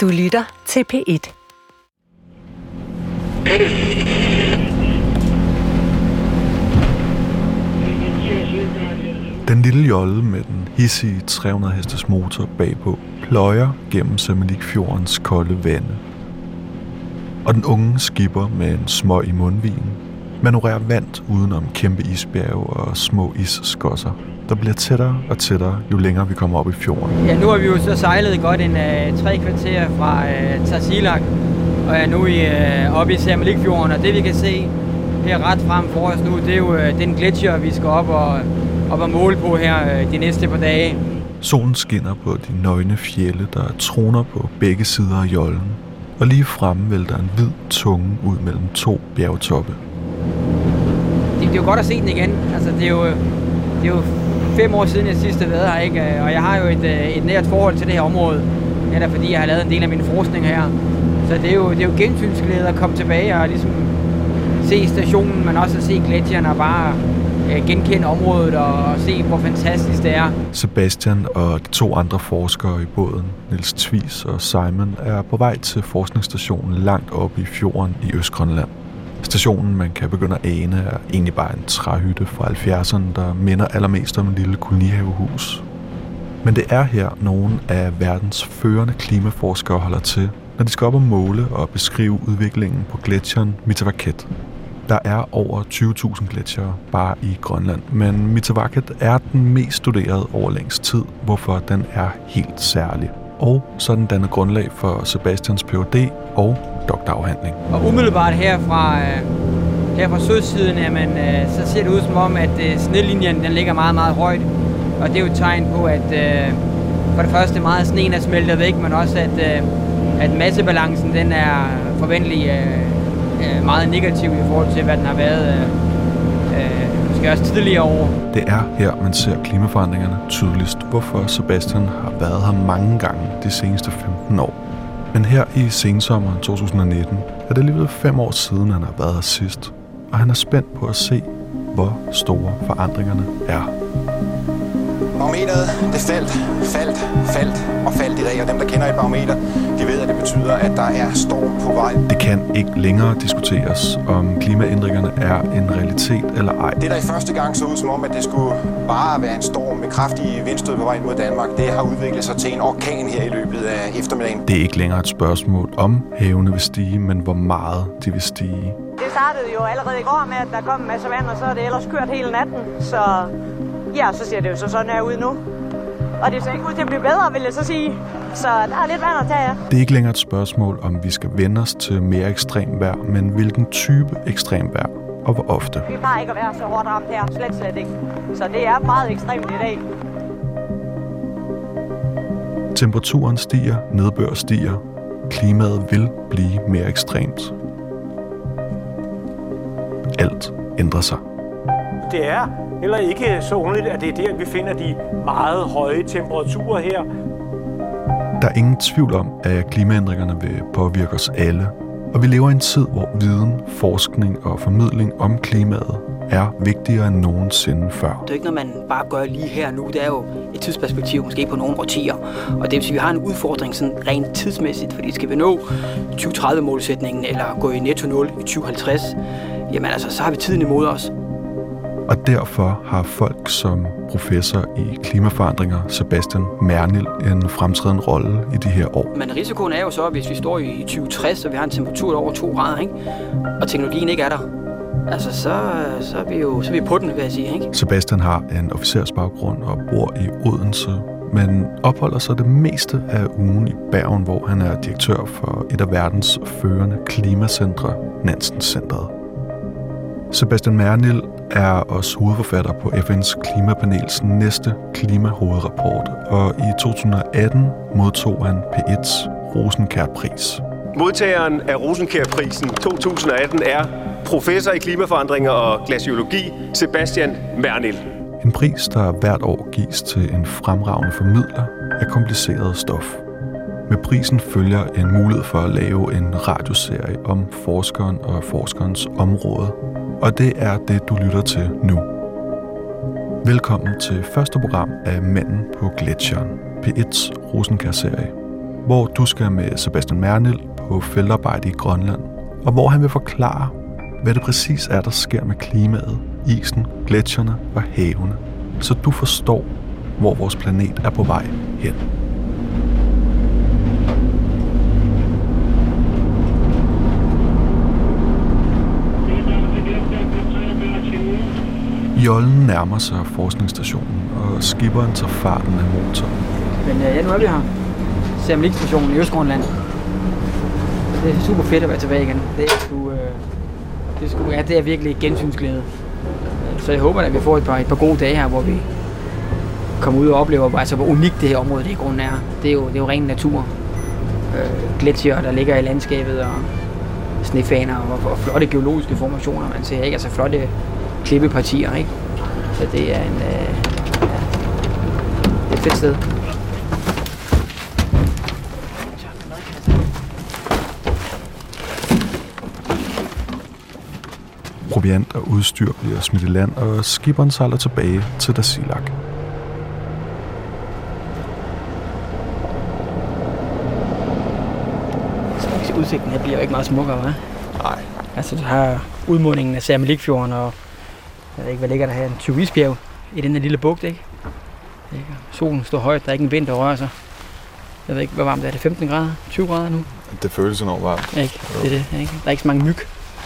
Du lytter til P1. Den lille jolle med den hissige 300 hestes motor bagpå pløjer gennem Semmelig-fjordens kolde vande. Og den unge skipper med en smøg i mundvigen manøvrerer vand udenom kæmpe isbjerge og små isskosser, der bliver tættere og tættere, jo længere vi kommer op i fjorden. Ja, nu har vi jo så sejlet godt en uh, tre kvarter fra uh, Tarsilak, og er nu i, uh, oppe i Sermelikfjorden, og det vi kan se her ret frem for os nu, det er jo uh, den gletsjer, vi skal op og, op og måle på her uh, de næste par dage. Solen skinner på de nøgne fjelle, der troner på begge sider af jollen, og lige fremme vælter en hvid tunge ud mellem to bjergtoppe. Det, det er jo godt at se den igen. Altså, det er jo, det er jo fem år siden, jeg sidst har været her, ikke? Øh, og jeg har jo et, øh, et nært forhold til det her område. Det er fordi, jeg har lavet en del af min forskning her. Så det er jo, det er jo gensynsglæde at komme tilbage og ligesom se stationen, men også at se gletsjerne og bare øh, genkende området og, se, hvor fantastisk det er. Sebastian og de to andre forskere i båden, Nils Tvis og Simon, er på vej til forskningsstationen langt oppe i fjorden i Østgrønland. Stationen, man kan begynde at ane, er egentlig bare en træhytte fra 70'erne, der minder allermest om en lille kolonihavehus. Men det er her, nogle af verdens førende klimaforskere holder til, når de skal op og måle og beskrive udviklingen på gletsjeren Mitavaket. Der er over 20.000 gletsjere bare i Grønland, men Mitavaket er den mest studerede over længst tid, hvorfor den er helt særlig. Og så den dannet grundlag for Sebastians Ph.D. og doktorafhandling. Og umiddelbart her fra, øh, her fra sydsiden, jamen, øh, så ser det ud som om, at øh, snedlinjen den ligger meget, meget højt. Og det er jo et tegn på, at for det første meget sneen er smeltet væk, men også at, at massebalancen den er forventelig meget negativ i forhold til, hvad den har været måske også tidligere år. Det er her, man ser klimaforandringerne tydeligst, hvorfor Sebastian har været her mange gange de seneste 15 år. Men her i sensommeren 2019 er det alligevel fem år siden, han har været her sidst, og han er spændt på at se, hvor store forandringerne er. Barometeret, det faldt, faldt, faldt og faldt i dag, og dem, der kender et barometer, de ved, at det betyder, at der er storm på vej. Det kan ikke længere diskuteres, om klimaændringerne er en realitet eller ej. Det, der i første gang så ud som om, at det skulle bare være en storm med kraftige vindstød på vej mod Danmark, det har udviklet sig til en orkan her i løbet af eftermiddagen. Det er ikke længere et spørgsmål om havene vil stige, men hvor meget de vil stige. Det startede jo allerede i går med, at der kom en masse vand, og så er det ellers kørt hele natten, så Ja, så ser det jo så sådan her ud nu. Og det ser ikke ud til at blive bedre, vil jeg så sige. Så der er lidt vand at tage af. Det er ikke længere et spørgsmål, om vi skal vende os til mere ekstrem vejr, men hvilken type ekstrem vejr og hvor ofte. Vi plejer ikke at være så hårdt ramt her, slet slet ikke. Så det er meget ekstremt i dag. Temperaturen stiger, nedbør stiger. Klimaet vil blive mere ekstremt. Alt ændrer sig. Det er heller ikke så underligt, at det er der, vi finder de meget høje temperaturer her. Der er ingen tvivl om, at klimaændringerne vil påvirke os alle. Og vi lever i en tid, hvor viden, forskning og formidling om klimaet er vigtigere end nogensinde før. Det er ikke noget, man bare gør lige her nu. Det er jo et tidsperspektiv, måske på nogle årtier. Og det vil sige, at vi har en udfordring sådan rent tidsmæssigt, fordi skal vi nå 2030-målsætningen eller gå i netto 0 i 2050, jamen altså, så har vi tiden imod os. Og derfor har folk som professor i klimaforandringer, Sebastian Mernil, en fremtrædende rolle i de her år. Men risikoen er jo så, hvis vi står i 2060, og vi har en temperatur over 2 grader, ikke? og teknologien ikke er der, altså så, så, er vi jo så er vi på den, vil jeg sige. Ikke? Sebastian har en officersbaggrund og bor i Odense, men opholder sig det meste af ugen i Bergen, hvor han er direktør for et af verdens førende klimacentre, Nansen Centret. Sebastian Mernil er også hovedforfatter på FN's klimapanels næste klimahovedrapport, og i 2018 modtog han P1's Rosenkær-pris. Modtageren af Rosenkær-prisen 2018 er professor i klimaforandringer og glaciologi Sebastian Mernil. En pris, der hvert år gives til en fremragende formidler af kompliceret stof. Med prisen følger en mulighed for at lave en radioserie om forskeren og forskerens område, og det er det, du lytter til nu. Velkommen til første program af Manden på Gletsjeren, P1's Rosenkær-serie. hvor du skal med Sebastian Mernil på feltarbejde i Grønland, og hvor han vil forklare, hvad det præcis er, der sker med klimaet, isen, gletsjerne og havene, så du forstår, hvor vores planet er på vej hen. Jollen nærmer sig forskningsstationen, og skipperen tager farten af motoren. Men øh, ja, nu er vi her. Samlik-stationen i Østgrønland. Det er super fedt at være tilbage igen. Det er sgu, øh, det er, sgu, ja, det er virkelig gensynsglæde. Så jeg håber, at vi får et par, et par gode dage her, hvor vi kommer ud og oplever, altså, hvor unikt det her område det i grunden er. Det er jo, det er jo ren natur. Øh, gletsjer, der ligger i landskabet, og snefaner og, og flotte geologiske formationer, man ser, ikke? Altså flotte klippepartier, ikke? Så det er en... Øh, ja, det er et fedt sted. Proviant og udstyr bliver smidt i land, og skiberen sejler tilbage til Dasilak. Så udsigten her bliver jo ikke meget smukkere, hva'? Nej. Altså, du har udmundingen af Sermelikfjorden, og jeg ved ikke, hvad ligger der her? En 20 isbjerg i den her lille bugt, ikke? Solen står højt, der er ikke en vind, der rører sig. Jeg ved ikke, hvor varmt er det? 15 grader? 20 grader nu? Det føles enormt varmt. Ikke? Det er det, ikke? Der er ikke så mange myg.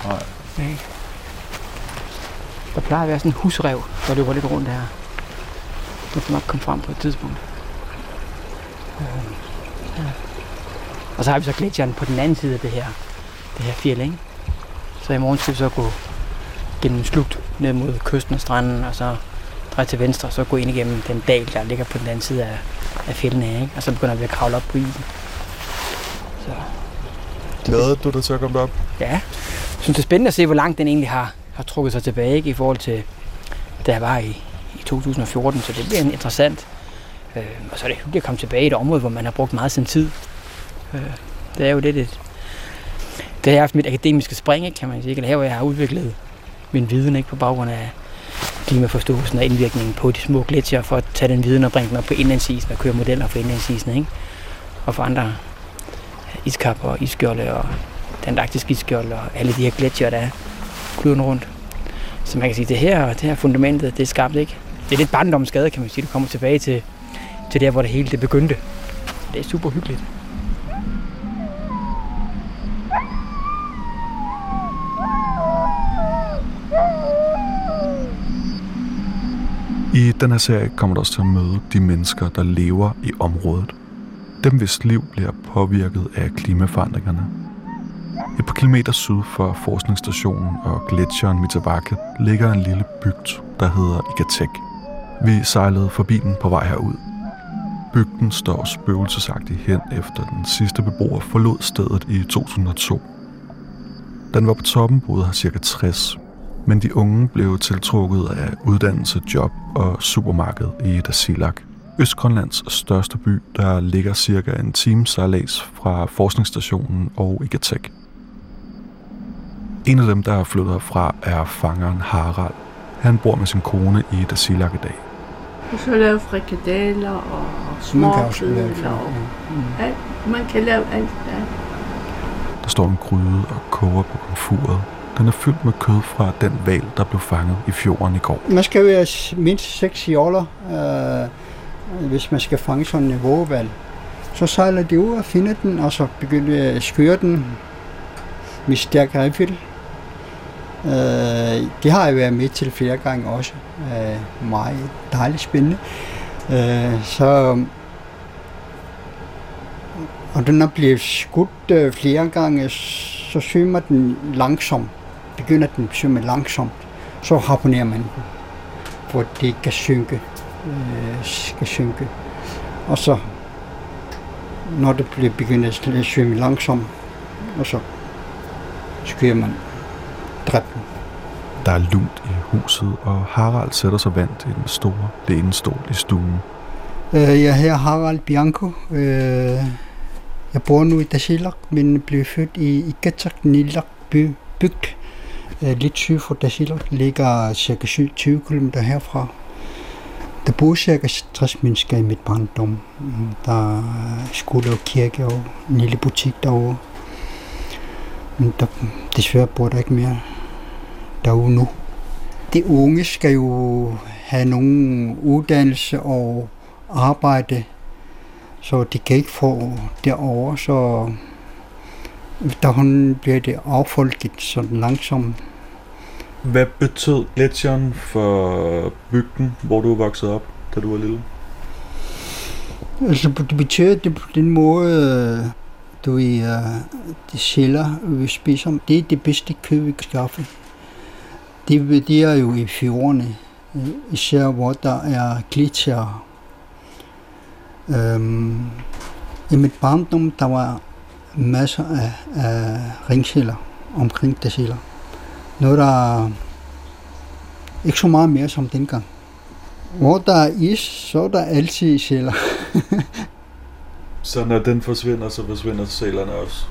Nej. Ikke? Der plejer at være sådan en husrev, der løber lidt rundt her. Det skal nok komme frem på et tidspunkt. Øhm, ja. Og så har vi så gletsjeren på den anden side af det her, det her fjeld, ikke? Så i morgen skal vi så gå gennem en slugt ned mod kysten og stranden, og så dreje til venstre, og så gå ind igennem den dal, der ligger på den anden side af, af fjeldene her, ikke? Og så begynder vi at kravle op på isen. Så Glæder du dig til at komme derop? Ja, jeg synes det er spændende at se, hvor langt den egentlig har, har trukket sig tilbage ikke, i forhold til, da jeg var i, i 2014, så det bliver interessant. Øh, og så er det hyggeligt at komme tilbage i et område, hvor man har brugt meget sin tid. Øh, det er jo lidt et... Det har jeg haft mit akademiske spring, ikke, kan man sige. Eller her, hvor jeg har udviklet min viden ikke, på baggrund af klimaforståelsen og indvirkningen på de små gletsjer, for at tage den viden og bringe den op på indlandsisen og køre modeller for indlandsisen. Ikke? Og for andre iskapper og isskjolde og den arktiske isskjold og alle de her gletsjer, der er kluden rundt. Så man kan sige, det her, det her fundamentet, det er skabt ikke. Det er lidt barndomsskade, kan man sige. Du kommer tilbage til, til der, hvor det hele det begyndte. Det er super hyggeligt. I den her serie kommer du også til at møde de mennesker, der lever i området. Dem, hvis liv bliver påvirket af klimaforandringerne. Et par kilometer syd for forskningsstationen og gletsjeren Mitavake ligger en lille bygd, der hedder Igatek. Vi sejlede forbi den på vej herud. Bygden står spøgelsesagtigt hen efter den sidste beboer forlod stedet i 2002. Den var på toppen boede her cirka 60, men de unge blev tiltrukket af uddannelse, job og supermarked i Dasilak, Østgrønlands største by, der ligger cirka en time sejlads fra forskningsstationen og Igatek. En af dem, der er flyttet herfra, er fangeren Harald. Han bor med sin kone i Dasilak i dag. Og så lave frikadeller og småkødler og sådan, alt. Man kan lave alt, ja. Der står en gryde og koger på komfuret. Den er fyldt med kød fra den val, der blev fanget i fjorden i går. Man skal være mindst 6 joller, øh, hvis man skal fange sådan en vågevalg. Så sejler de ud og finder den, og så begynder at skøre den med stærk rifle. Øh, det har jeg været med til flere gange også. Øh, meget dejligt spændende. Øh, så og den er blevet skudt øh, flere gange, så svømmer den langsomt. Begynder den at svømme langsomt. Så harponerer man den, for at det kan synke. Øh, skal synke. Og så, når det bliver begynder at svømme langsomt, og så skyder man dræbt den. Der er lunt i huset, og Harald sætter sig vant i den store lænestol i stuen. Øh, jeg hedder Harald Bianco. Øh, jeg bor nu i Dasilak, men blev født i Ikatak Nilak by, bygd. Øh, lidt syd for Dasilak, ligger cirka 20 km herfra. Der boede cirka 60 mennesker i mit barndom. Der skulle skole og kirke og en lille butik derovre. Men der, desværre bor der ikke mere derude nu. De unge skal jo have nogen uddannelse og arbejde, så de kan ikke få derovre, så efterhånden bliver det affolket sådan langsomt. Hvad betød gletsjeren for bygden, hvor du voksede op, da du var lille? Altså, det betyder det på den måde, du i uh, de celler, vi spiser, det er det bedste kød, vi kan skaffe. Det, det er jo i fjordene, især hvor der er gletsjer. Øhm, I mit barndom, der var masser af, af ringceller omkring de celler. Nu er der ikke så meget mere som dengang. Hvor der er is, så er der altid celler. så når den forsvinder, så forsvinder cellerne også?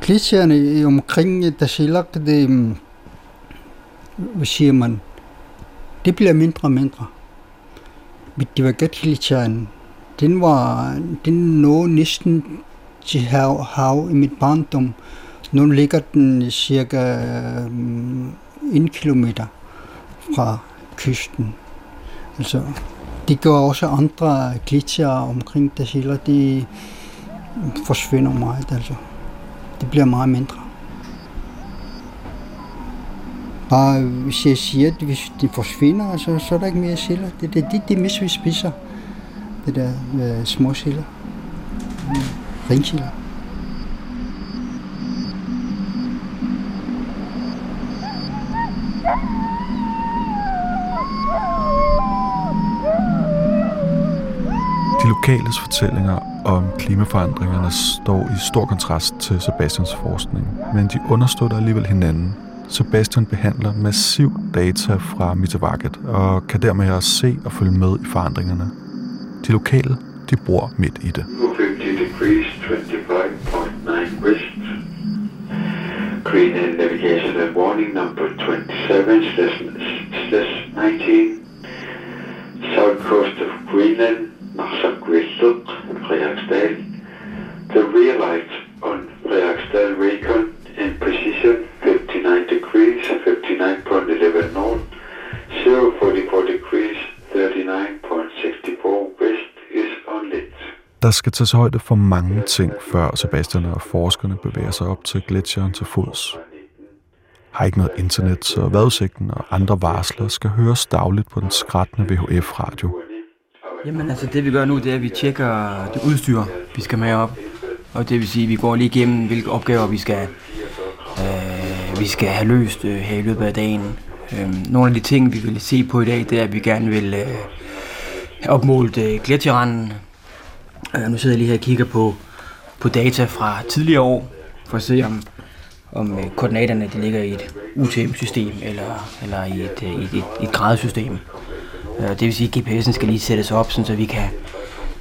Gletsjerne omkring de celler, det, hvad siger man, det bliver mindre og mindre. Godt gletsjeren. Den var, den nåede næsten til hav, hav i mit barndom. Nu ligger den cirka mm, en kilometer fra kysten. Altså, det gør også andre glitcher omkring det hele, de forsvinder meget. Altså. Det bliver meget mindre. Bare hvis jeg siger, at hvis de forsvinder, altså, så er der ikke mere celler. Det er det, det, det mest, vi spiser. Det der øh, små celler. Mm. Ringceller. De lokales fortællinger om klimaforandringerne står i stor kontrast til Sebastians forskning, men de understøtter alligevel hinanden. Sebastian behandler massiv data fra Mitavaket og kan dermed også se og følge med i forandringerne. De lokale, de bor midt i det. 50 Green and navigation and warning number 27 slash, slash 19. South coast of Greenland, Narsarquistuk, Frederiksdal. The rear light on Frederiksdal Recon in precision 59 degrees, 59.11 north, 044 degrees, 39.64 west. Der skal tages højde for mange ting, før Sebastian og forskerne bevæger sig op til gletsjeren til fods. Har ikke noget internet, så vejrudsigten og andre varsler skal høres dagligt på den skrættende VHF-radio. Jamen altså, det vi gør nu, det er, at vi tjekker det udstyr, vi skal med op. Og det vil sige, at vi går lige igennem, hvilke opgaver vi skal, øh, vi skal have løst øh, her i løbet af dagen. Øh, nogle af de ting, vi vil se på i dag, det er, at vi gerne vil øh, have opmålt øh, gletsjeranden, Øh, nu sidder jeg lige her og kigger på, på data fra tidligere år, for at se om, om øh, koordinaterne de ligger i et UTM-system eller, eller i et, øh, i et, et, et gradesystem. Øh, det vil sige, at GPS'en skal lige sættes op, så vi kan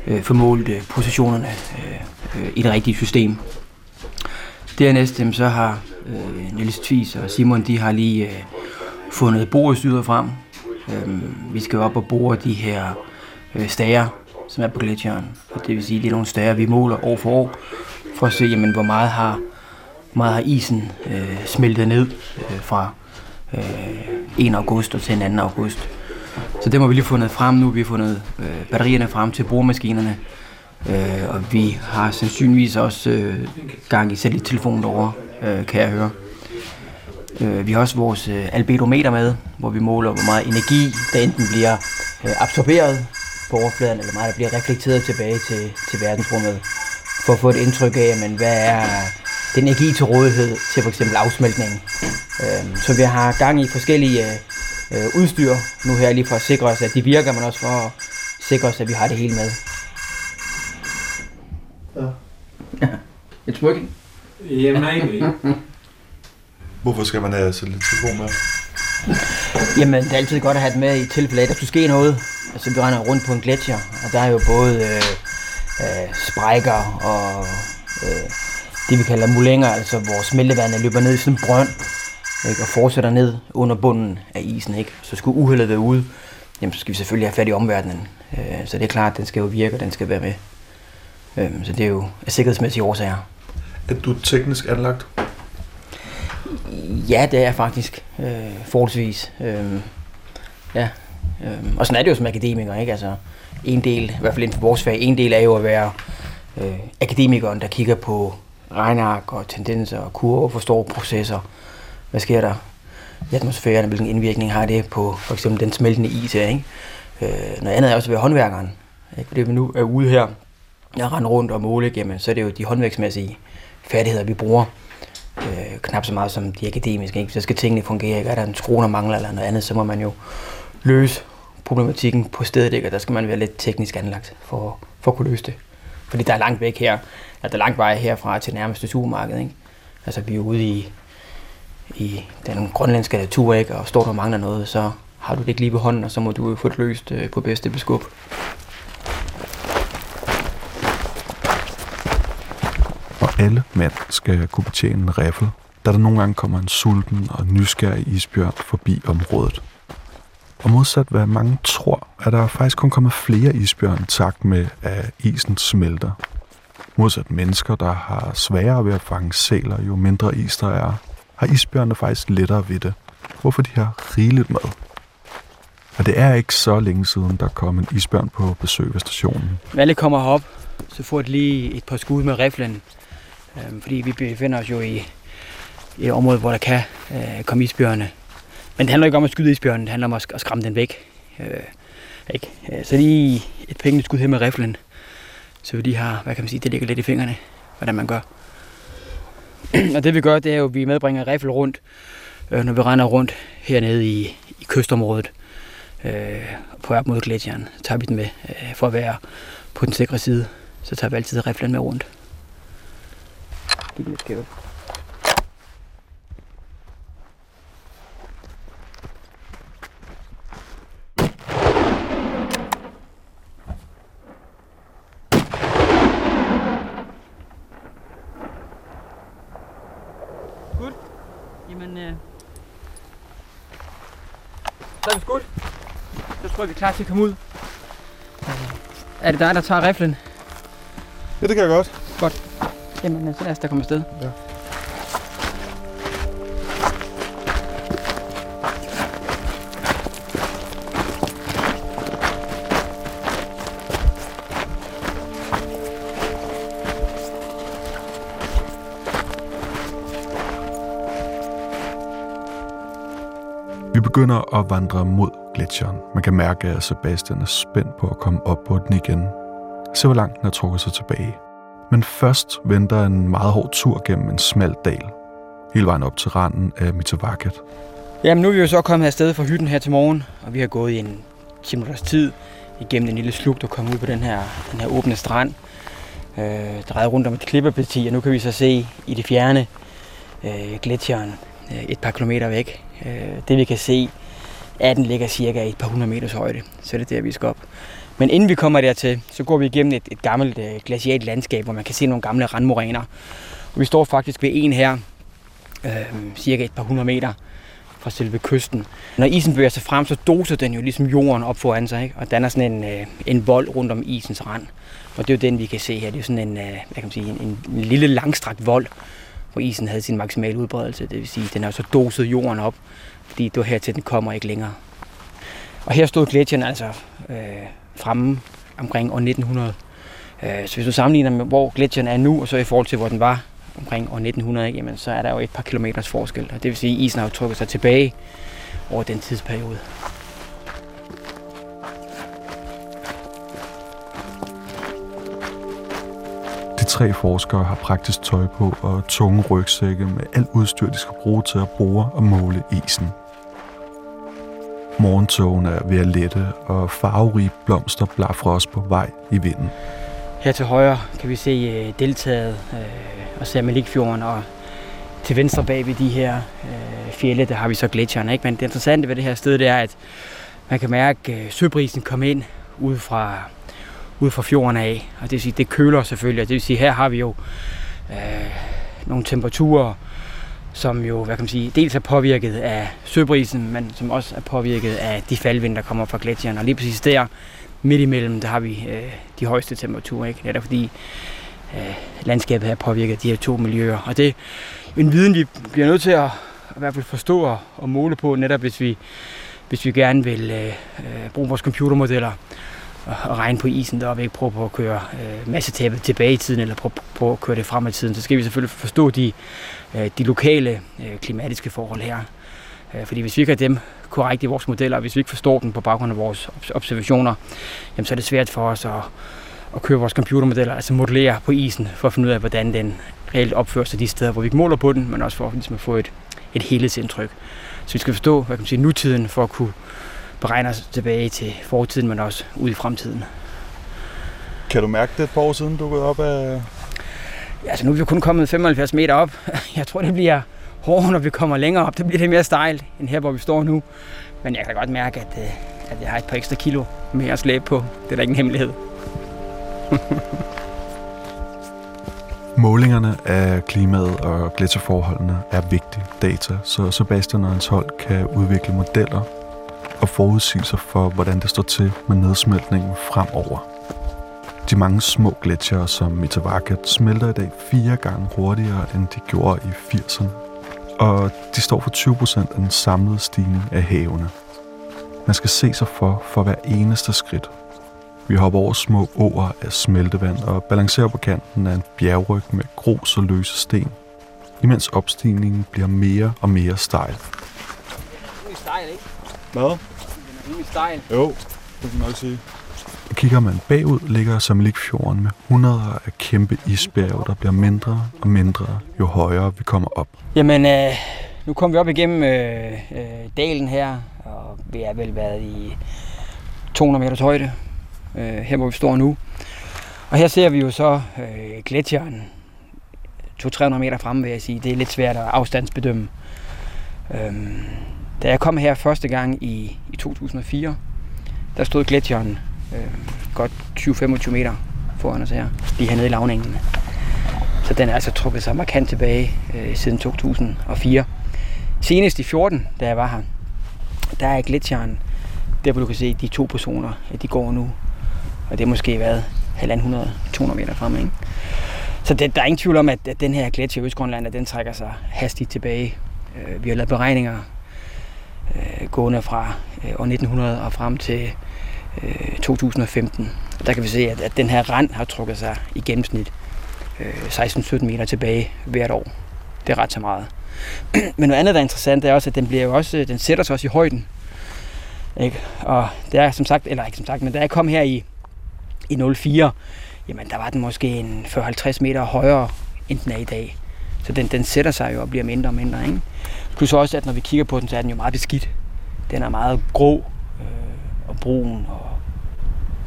øh, få målt øh, positionerne øh, øh i det rigtige system. Dernæst så har øh, Niels Tvis og Simon de har lige øh, fundet borestyret frem. Øh, vi skal op og bore de her øh, stager, som er på gletsjeren. Og det vil sige, at det er nogle større, vi måler år for år, for at se, jamen, hvor meget har, hvor meget har isen øh, smeltet ned øh, fra øh, 1. august og til 2. august. Så det må vi lige fundet frem nu. Vi har fundet øh, batterierne frem til boremaskinerne. Øh, og vi har sandsynligvis også øh, gang i satellittelefonen derovre, øh, kan jeg høre. Øh, vi har også vores øh, albedometer med, hvor vi måler, hvor meget energi, der enten bliver øh, absorberet på overfladen, eller meget, der bliver reflekteret tilbage til, til verdensrummet, for at få et indtryk af, jamen, hvad er den energi til rådighed til f.eks. afsmeltning. Øh, så vi har gang i forskellige øh, udstyr nu her, lige for at sikre os, at de virker, men også for at sikre os, at vi har det hele med. Ja. It's working. Yeah, maybe. Hvorfor skal man have telefon med? Jamen, det er altid godt at have det med i tilfælde af, der skulle ske noget. Altså, vi render rundt på en gletsjer, og der er jo både øh, øh, sprækker og øh, det, vi kalder mulænger, altså hvor smeltevandet løber ned i sådan en brønd, ikke, og fortsætter ned under bunden af isen. Ikke? Så skulle uheldet være ude, jamen, så skal vi selvfølgelig have fat i omverdenen. Øh, så det er klart, at den skal jo virke, og den skal være med. Øh, så det er jo af sikkerhedsmæssige årsager. Er du teknisk anlagt? Ja, det er faktisk. Øh, forholdsvis. Øh, ja. Øh, og sådan er det jo som akademiker, ikke? Altså, en del, i hvert fald inden for vores fag, en del er jo at være øh, akademikeren, der kigger på regnark og tendenser og kurver, forstår processer. Hvad sker der i atmosfæren, hvilken indvirkning har det på for eksempel den smeltende is her, ikke? Øh, noget andet er også at være håndværkeren. Ikke? Fordi vi nu er ude her, jeg render rundt og måle, jamen, så er det jo de håndværksmæssige færdigheder, vi bruger. Øh, knap så meget som de akademiske. Ikke? Så skal tingene fungere. Ikke? Er der en skrue, der mangler eller noget andet, så må man jo løse problematikken på stedet, ikke? og der skal man være lidt teknisk anlagt for, for at kunne løse det. Fordi der er langt væk her, eller der er langt vej herfra til nærmeste supermarked. Ikke? Altså vi er ude i, i den grønlandske natur, ikke? og står der mangler noget, så har du det ikke lige ved hånden, og så må du jo få det løst øh, på bedste beskub. Alle mænd skal kunne betjene en riffel, da der nogle gange kommer en sulten og nysgerrig isbjørn forbi området. Og modsat hvad mange tror, er der faktisk kun kommet flere isbjørn takt med, at isen smelter. Modsat mennesker, der har sværere ved at fange sæler, jo mindre is der er, har isbjørnene faktisk lettere ved det, hvorfor de har rigeligt med. Og det er ikke så længe siden, der kom en isbjørn på besøg ved stationen. Valle kommer herop, så får de lige et par skud med riflen. Øhm, fordi vi befinder os jo i, et område, hvor der kan øh, komme isbjørne. Men det handler ikke om at skyde isbjørnen, det handler om at, at skræmme den væk. Øh, ikke? Øh, så lige et pengene skud her med riflen. Så vi lige har, hvad kan man sige, det ligger lidt i fingrene, hvordan man gør. og det vi gør, det er jo, at vi medbringer rifle rundt, øh, når vi render rundt hernede i, i kystområdet øh, på op mod gletsjeren. Så tager vi den med øh, for at være på den sikre side. Så tager vi altid riflen med rundt. Giv den lidt skævt. Godt. Jamen, øh... så er vi skudt. Så tror jeg, vi er klar til at komme ud. Er det dig, der tager riflen? Ja, det kan jeg godt. Godt. Jamen, så lad os da komme afsted. Ja. Vi begynder at vandre mod gletsjeren. Man kan mærke, at Sebastian er spændt på at komme op på den igen. Se, hvor langt den har trukket sig tilbage. Men først venter en meget hård tur gennem en smal dal. Hele vejen op til randen af Mitavaket. Jamen, nu er vi jo så kommet afsted fra hytten her til morgen, og vi har gået i en 10 minutters tid igennem en lille slugt og kommet ud på den her, den her åbne strand. Øh, drejet rundt om et klippeparti, og nu kan vi så se i det fjerne øh, gletsjeren øh, et par kilometer væk. Øh, det vi kan se, er, at den ligger cirka et par hundrede meters højde, så det er der, vi skal op. Men inden vi kommer dertil, så går vi igennem et, et gammelt øh, glacialt landskab, hvor man kan se nogle gamle randmoræner. Og vi står faktisk ved en her, øh, cirka et par hundrede meter fra selve kysten. Når isen bevæger sig frem, så doser den jo ligesom jorden op foran sig, ikke? og danner sådan en, øh, en vold rundt om isens rand. Og det er jo den, vi kan se her. Det er jo sådan en, øh, hvad kan man sige, en, en, lille langstrakt vold, hvor isen havde sin maksimale udbredelse. Det vil sige, den har så doset jorden op, fordi det var her til den kommer ikke længere. Og her stod gletsjeren altså øh, fremme omkring år 1900. Øh, så hvis du sammenligner med, hvor gletsjeren er nu, og så i forhold til, hvor den var omkring år 1900, ikke, jamen, så er der jo et par kilometers forskel. Og det vil sige, at isen har trukket sig tilbage over den tidsperiode. De tre forskere har praktisk tøj på og tunge rygsække med alt udstyr, de skal bruge til at bore og måle isen. Morgentogen er ved at lette, og farverige blomster blafrer os på vej i vinden. Her til højre kan vi se øh, deltaget øh, og Samalikfjorden, og til venstre bag ved de her øh, fjelle, der har vi så gletsjerne. Ikke? Men det interessante ved det her sted, det er, at man kan mærke øh, søbrisen komme ind ud fra, ud fra fjorden af. Og det vil sige, det køler selvfølgelig, og det vil sige, her har vi jo øh, nogle temperaturer, som jo, hvad kan man sige, dels er påvirket af søbrisen, men som også er påvirket af de faldvind, der kommer fra gletsjeren. Og lige præcis der, midt imellem, der har vi øh, de højeste temperaturer, ikke? Netop fordi øh, landskabet er påvirket de her to miljøer. Og det er en viden, vi bliver nødt til at, i hvert fald forstå og, og måle på, netop hvis vi, hvis vi gerne vil øh, øh bruge vores computermodeller at regne på isen der, ikke prøve på at køre øh, massetæppet tilbage i tiden, eller prøve på at køre det frem i tiden, så skal vi selvfølgelig forstå de, øh, de lokale øh, klimatiske forhold her. Øh, fordi hvis vi ikke har dem korrekt i vores modeller, og hvis vi ikke forstår dem på baggrund af vores observationer, jamen, så er det svært for os at, at køre vores computermodeller, altså modellere på isen, for at finde ud af, hvordan den reelt opfører sig de steder, hvor vi ikke måler på den, men også for ligesom at få et, et helhedsindtryk. Så vi skal forstå hvad kan man sige, nutiden for at kunne beregne os tilbage til fortiden, men også ud i fremtiden. Kan du mærke det et par år siden, du er gået op af... Ja, altså nu er vi kun kommet 75 meter op. Jeg tror, det bliver hårdere, når vi kommer længere op. Det bliver lidt mere stejlt, end her, hvor vi står nu. Men jeg kan godt mærke, at, øh, at jeg har et par ekstra kilo mere at slæbe på. Det er da ikke en hemmelighed. Målingerne af klimaet og gletsjerforholdene er vigtige data, så Sebastian og hans hold kan udvikle modeller og forudsigelser for, hvordan det står til med nedsmeltningen fremover. De mange små gletsjere som Mitavakat smelter i dag fire gange hurtigere, end de gjorde i 80'erne. Og de står for 20% af den samlede stigning af havene. Man skal se sig for for hver eneste skridt. Vi hopper over små åer af smeltevand og balancerer på kanten af en bjergryg med grus og løse sten, imens opstigningen bliver mere og mere stejl. Hvad? Rimelig stejl. Jo, det kan nok sige. Kigger man bagud, ligger Samalikfjorden med hundreder af kæmpe isbjerge, der bliver mindre og mindre, jo højere vi kommer op. Jamen, øh, nu kommer vi op igennem øh, øh, dalen her, og vi er vel været i 200 meters højde, øh, her hvor vi står nu. Og her ser vi jo så øh, gletsjeren 200-300 meter fremme, vil jeg sige. Det er lidt svært at afstandsbedømme. Øhm, da jeg kom her første gang i, i 2004, der stod gletsjeren øh, godt 20-25 meter foran os her, lige hernede i lavningen. Så den er altså trukket sig markant tilbage øh, siden 2004. Senest i 14, da jeg var her, der er gletsjeren, der hvor du kan se de to personer, de går nu. Og det er måske været 1.500-200 meter fremme. Ikke? Så det, der er ingen tvivl om, at, at den her gletsjer i Østgrønland, den trækker sig hastigt tilbage. Øh, vi har lavet beregninger øh, gående fra øh, år 1900 og frem til øh, 2015. Der kan vi se, at, at den her rand har trukket sig i gennemsnit øh, 16-17 meter tilbage hvert år. Det er ret så meget. Men noget andet, der er interessant, det er også, at den, bliver jo også, den sætter sig også i højden. Ikke? Og det er som sagt, eller ikke som sagt, men da jeg kom her i, i 04, jamen der var den måske en 40-50 meter højere, end den er i dag. Så den, den sætter sig jo og bliver mindre og mindre. Ikke? Plus også, at når vi kigger på den, så er den jo meget beskidt. Den er meget grå øh, og brun og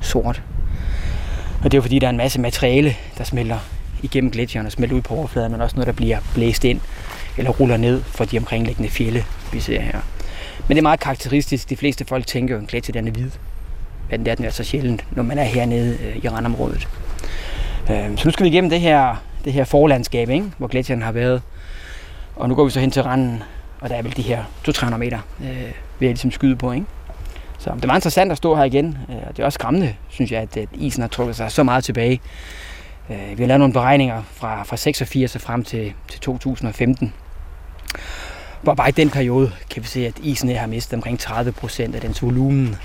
sort. Og det er jo fordi, der er en masse materiale, der smelter igennem gletsjeren og smelter ud på overfladen, men også noget, der bliver blæst ind eller ruller ned fra de omkringliggende fjelle, vi ser her. Men det er meget karakteristisk. De fleste folk tænker jo, at en gletsjer den er hvid. Men det er den altså sjældent, når man er hernede øh, i randområdet. Øh, så nu skal vi igennem det her, det her forlandskab, ikke? hvor gletsjeren har været. Og nu går vi så hen til randen og der er vel de her 200-300 meter, øh, vil jeg ligesom skyde på. Ikke? Så det var interessant at stå her igen, øh, og det er også skræmmende, synes jeg, at, at isen har trukket sig så meget tilbage. Øh, vi har lavet nogle beregninger fra, fra 86 og frem til, til 2015, hvor bare i den periode kan vi se, at isen har mistet omkring 30 procent af dens volumen.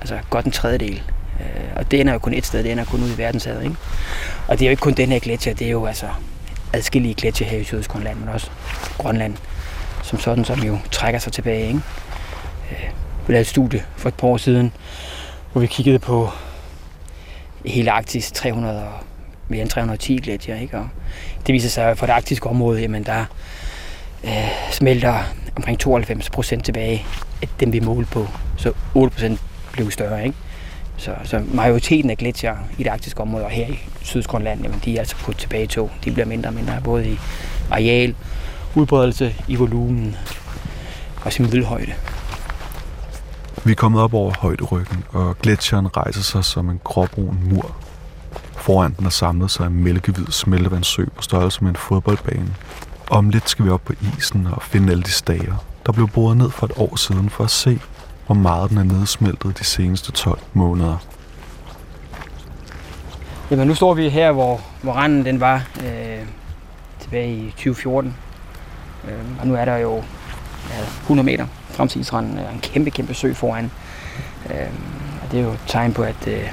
Altså godt en tredjedel. Øh, og det ender jo kun et sted, det ender kun ude i verdenshavet. Ikke? Og det er jo ikke kun den her gletsjer, det er jo altså adskillige gletsjer her i Sydøstgrønland, men også Grønland som sådan, som jo trækker sig tilbage. Ikke? Øh, vi lavede et studie for et par år siden, hvor vi kiggede på hele Arktis 300 og mere end 310 gletsjer. Ikke? Og det viser sig, at for det arktiske område, jamen der øh, smelter omkring 92 procent tilbage af dem, vi målte på. Så 8 procent blev større. Ikke? Så, så majoriteten af gletsjer i det arktiske område og her i Sydgrønland, jamen de er altså på tilbage to. De bliver mindre og mindre, både i areal udbredelse i volumen og sin middelhøjde. Vi er kommet op over højderyggen, og gletsjeren rejser sig som en gråbrun mur. Foran den er samlet sig en mælkehvid smeltevandssø på størrelse med en fodboldbane. Om lidt skal vi op på isen og finde alle de stager, der blev boret ned for et år siden for at se, hvor meget den er nedsmeltet de seneste 12 måneder. Jamen nu står vi her, hvor, hvor randen den var øh, tilbage i 2014. Øh, og nu er der jo ja, 100 meter fremtidsranden og øh, en kæmpe, kæmpe sø foran. Øh, og det er jo et tegn på, at øh,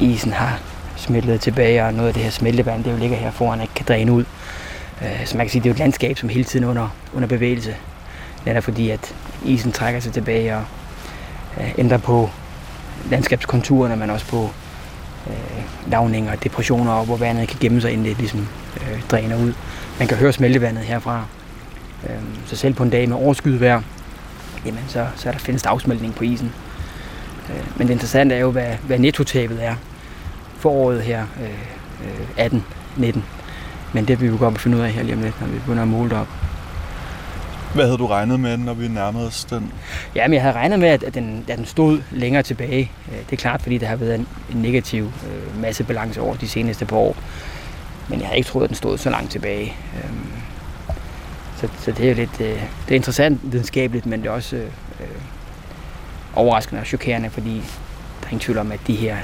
isen har smeltet tilbage, og noget af det her smeltevand, det jo ligger her foran, ikke kan dræne ud. Øh, så man kan sige, det er jo et landskab, som hele tiden under, under bevægelse. Netop fordi, at isen trækker sig tilbage og øh, ændrer på landskabskonturerne, men også på øh, lavninger depressioner, og hvor vandet kan gemme sig, inden det ligesom øh, dræner ud. Man kan høre smeltevandet herfra. Øh, så selv på en dag med overskyet vejr, jamen så, så er der findes der afsmeltning på isen. Øh, men det interessante er jo, hvad, hvad nettotabet er foråret her, øh, øh, 18-19. Men det vil vi jo godt finde ud af her lige om lidt, når vi begynder at måle det op. Hvad havde du regnet med, når vi nærmede os den? Ja, men jeg havde regnet med, at den, at den stod længere tilbage. Øh, det er klart, fordi der har været en, en negativ øh, massebalance over de seneste par år. Men jeg havde ikke troet, at den stod så langt tilbage. Øhm, så, så det er jo lidt øh, det er interessant videnskabeligt, men det er også øh, overraskende og chokerende, fordi der er ingen tvivl om, at de her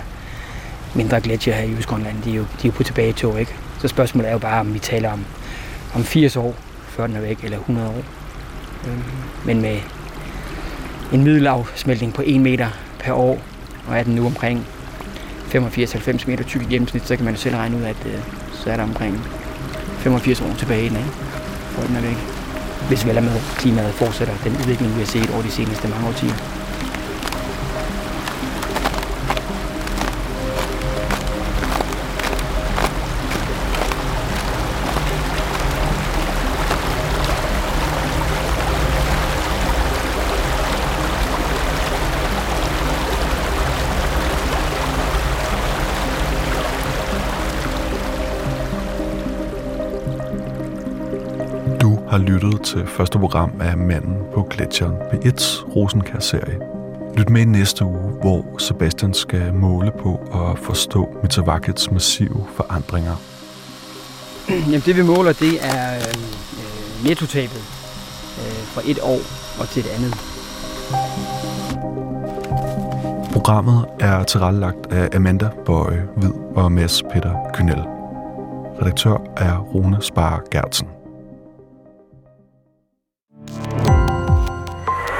mindre gletsjer her i Østgrønland, de er jo, de er på tilbage tog, ikke? Så spørgsmålet er jo bare, om vi taler om, om 80 år, før den er væk, eller 100 år. Men med en middelafsmeltning på 1 meter per år, og er den nu omkring 85-90 meter tyk i gennemsnit, så kan man jo selv regne ud, at øh, så er der omkring 85 år tilbage i den, ikke? For den er væk. Hvis vel er med klimaet fortsætter den udvikling, vi har set over de seneste mange årtier. Har lyttet til første program af Manden på Gletsjeren P1's Rosenkær-serie. Lyt med i næste uge, hvor Sebastian skal måle på og forstå Mitavakets massive forandringer. Jamen det vi måler, det er øh, nettotabet øh, fra et år og til et andet. Programmet er tilrettelagt af Amanda Bøje Hvid og Mads Peter Kynel. Redaktør er Rune Spar Gertsen.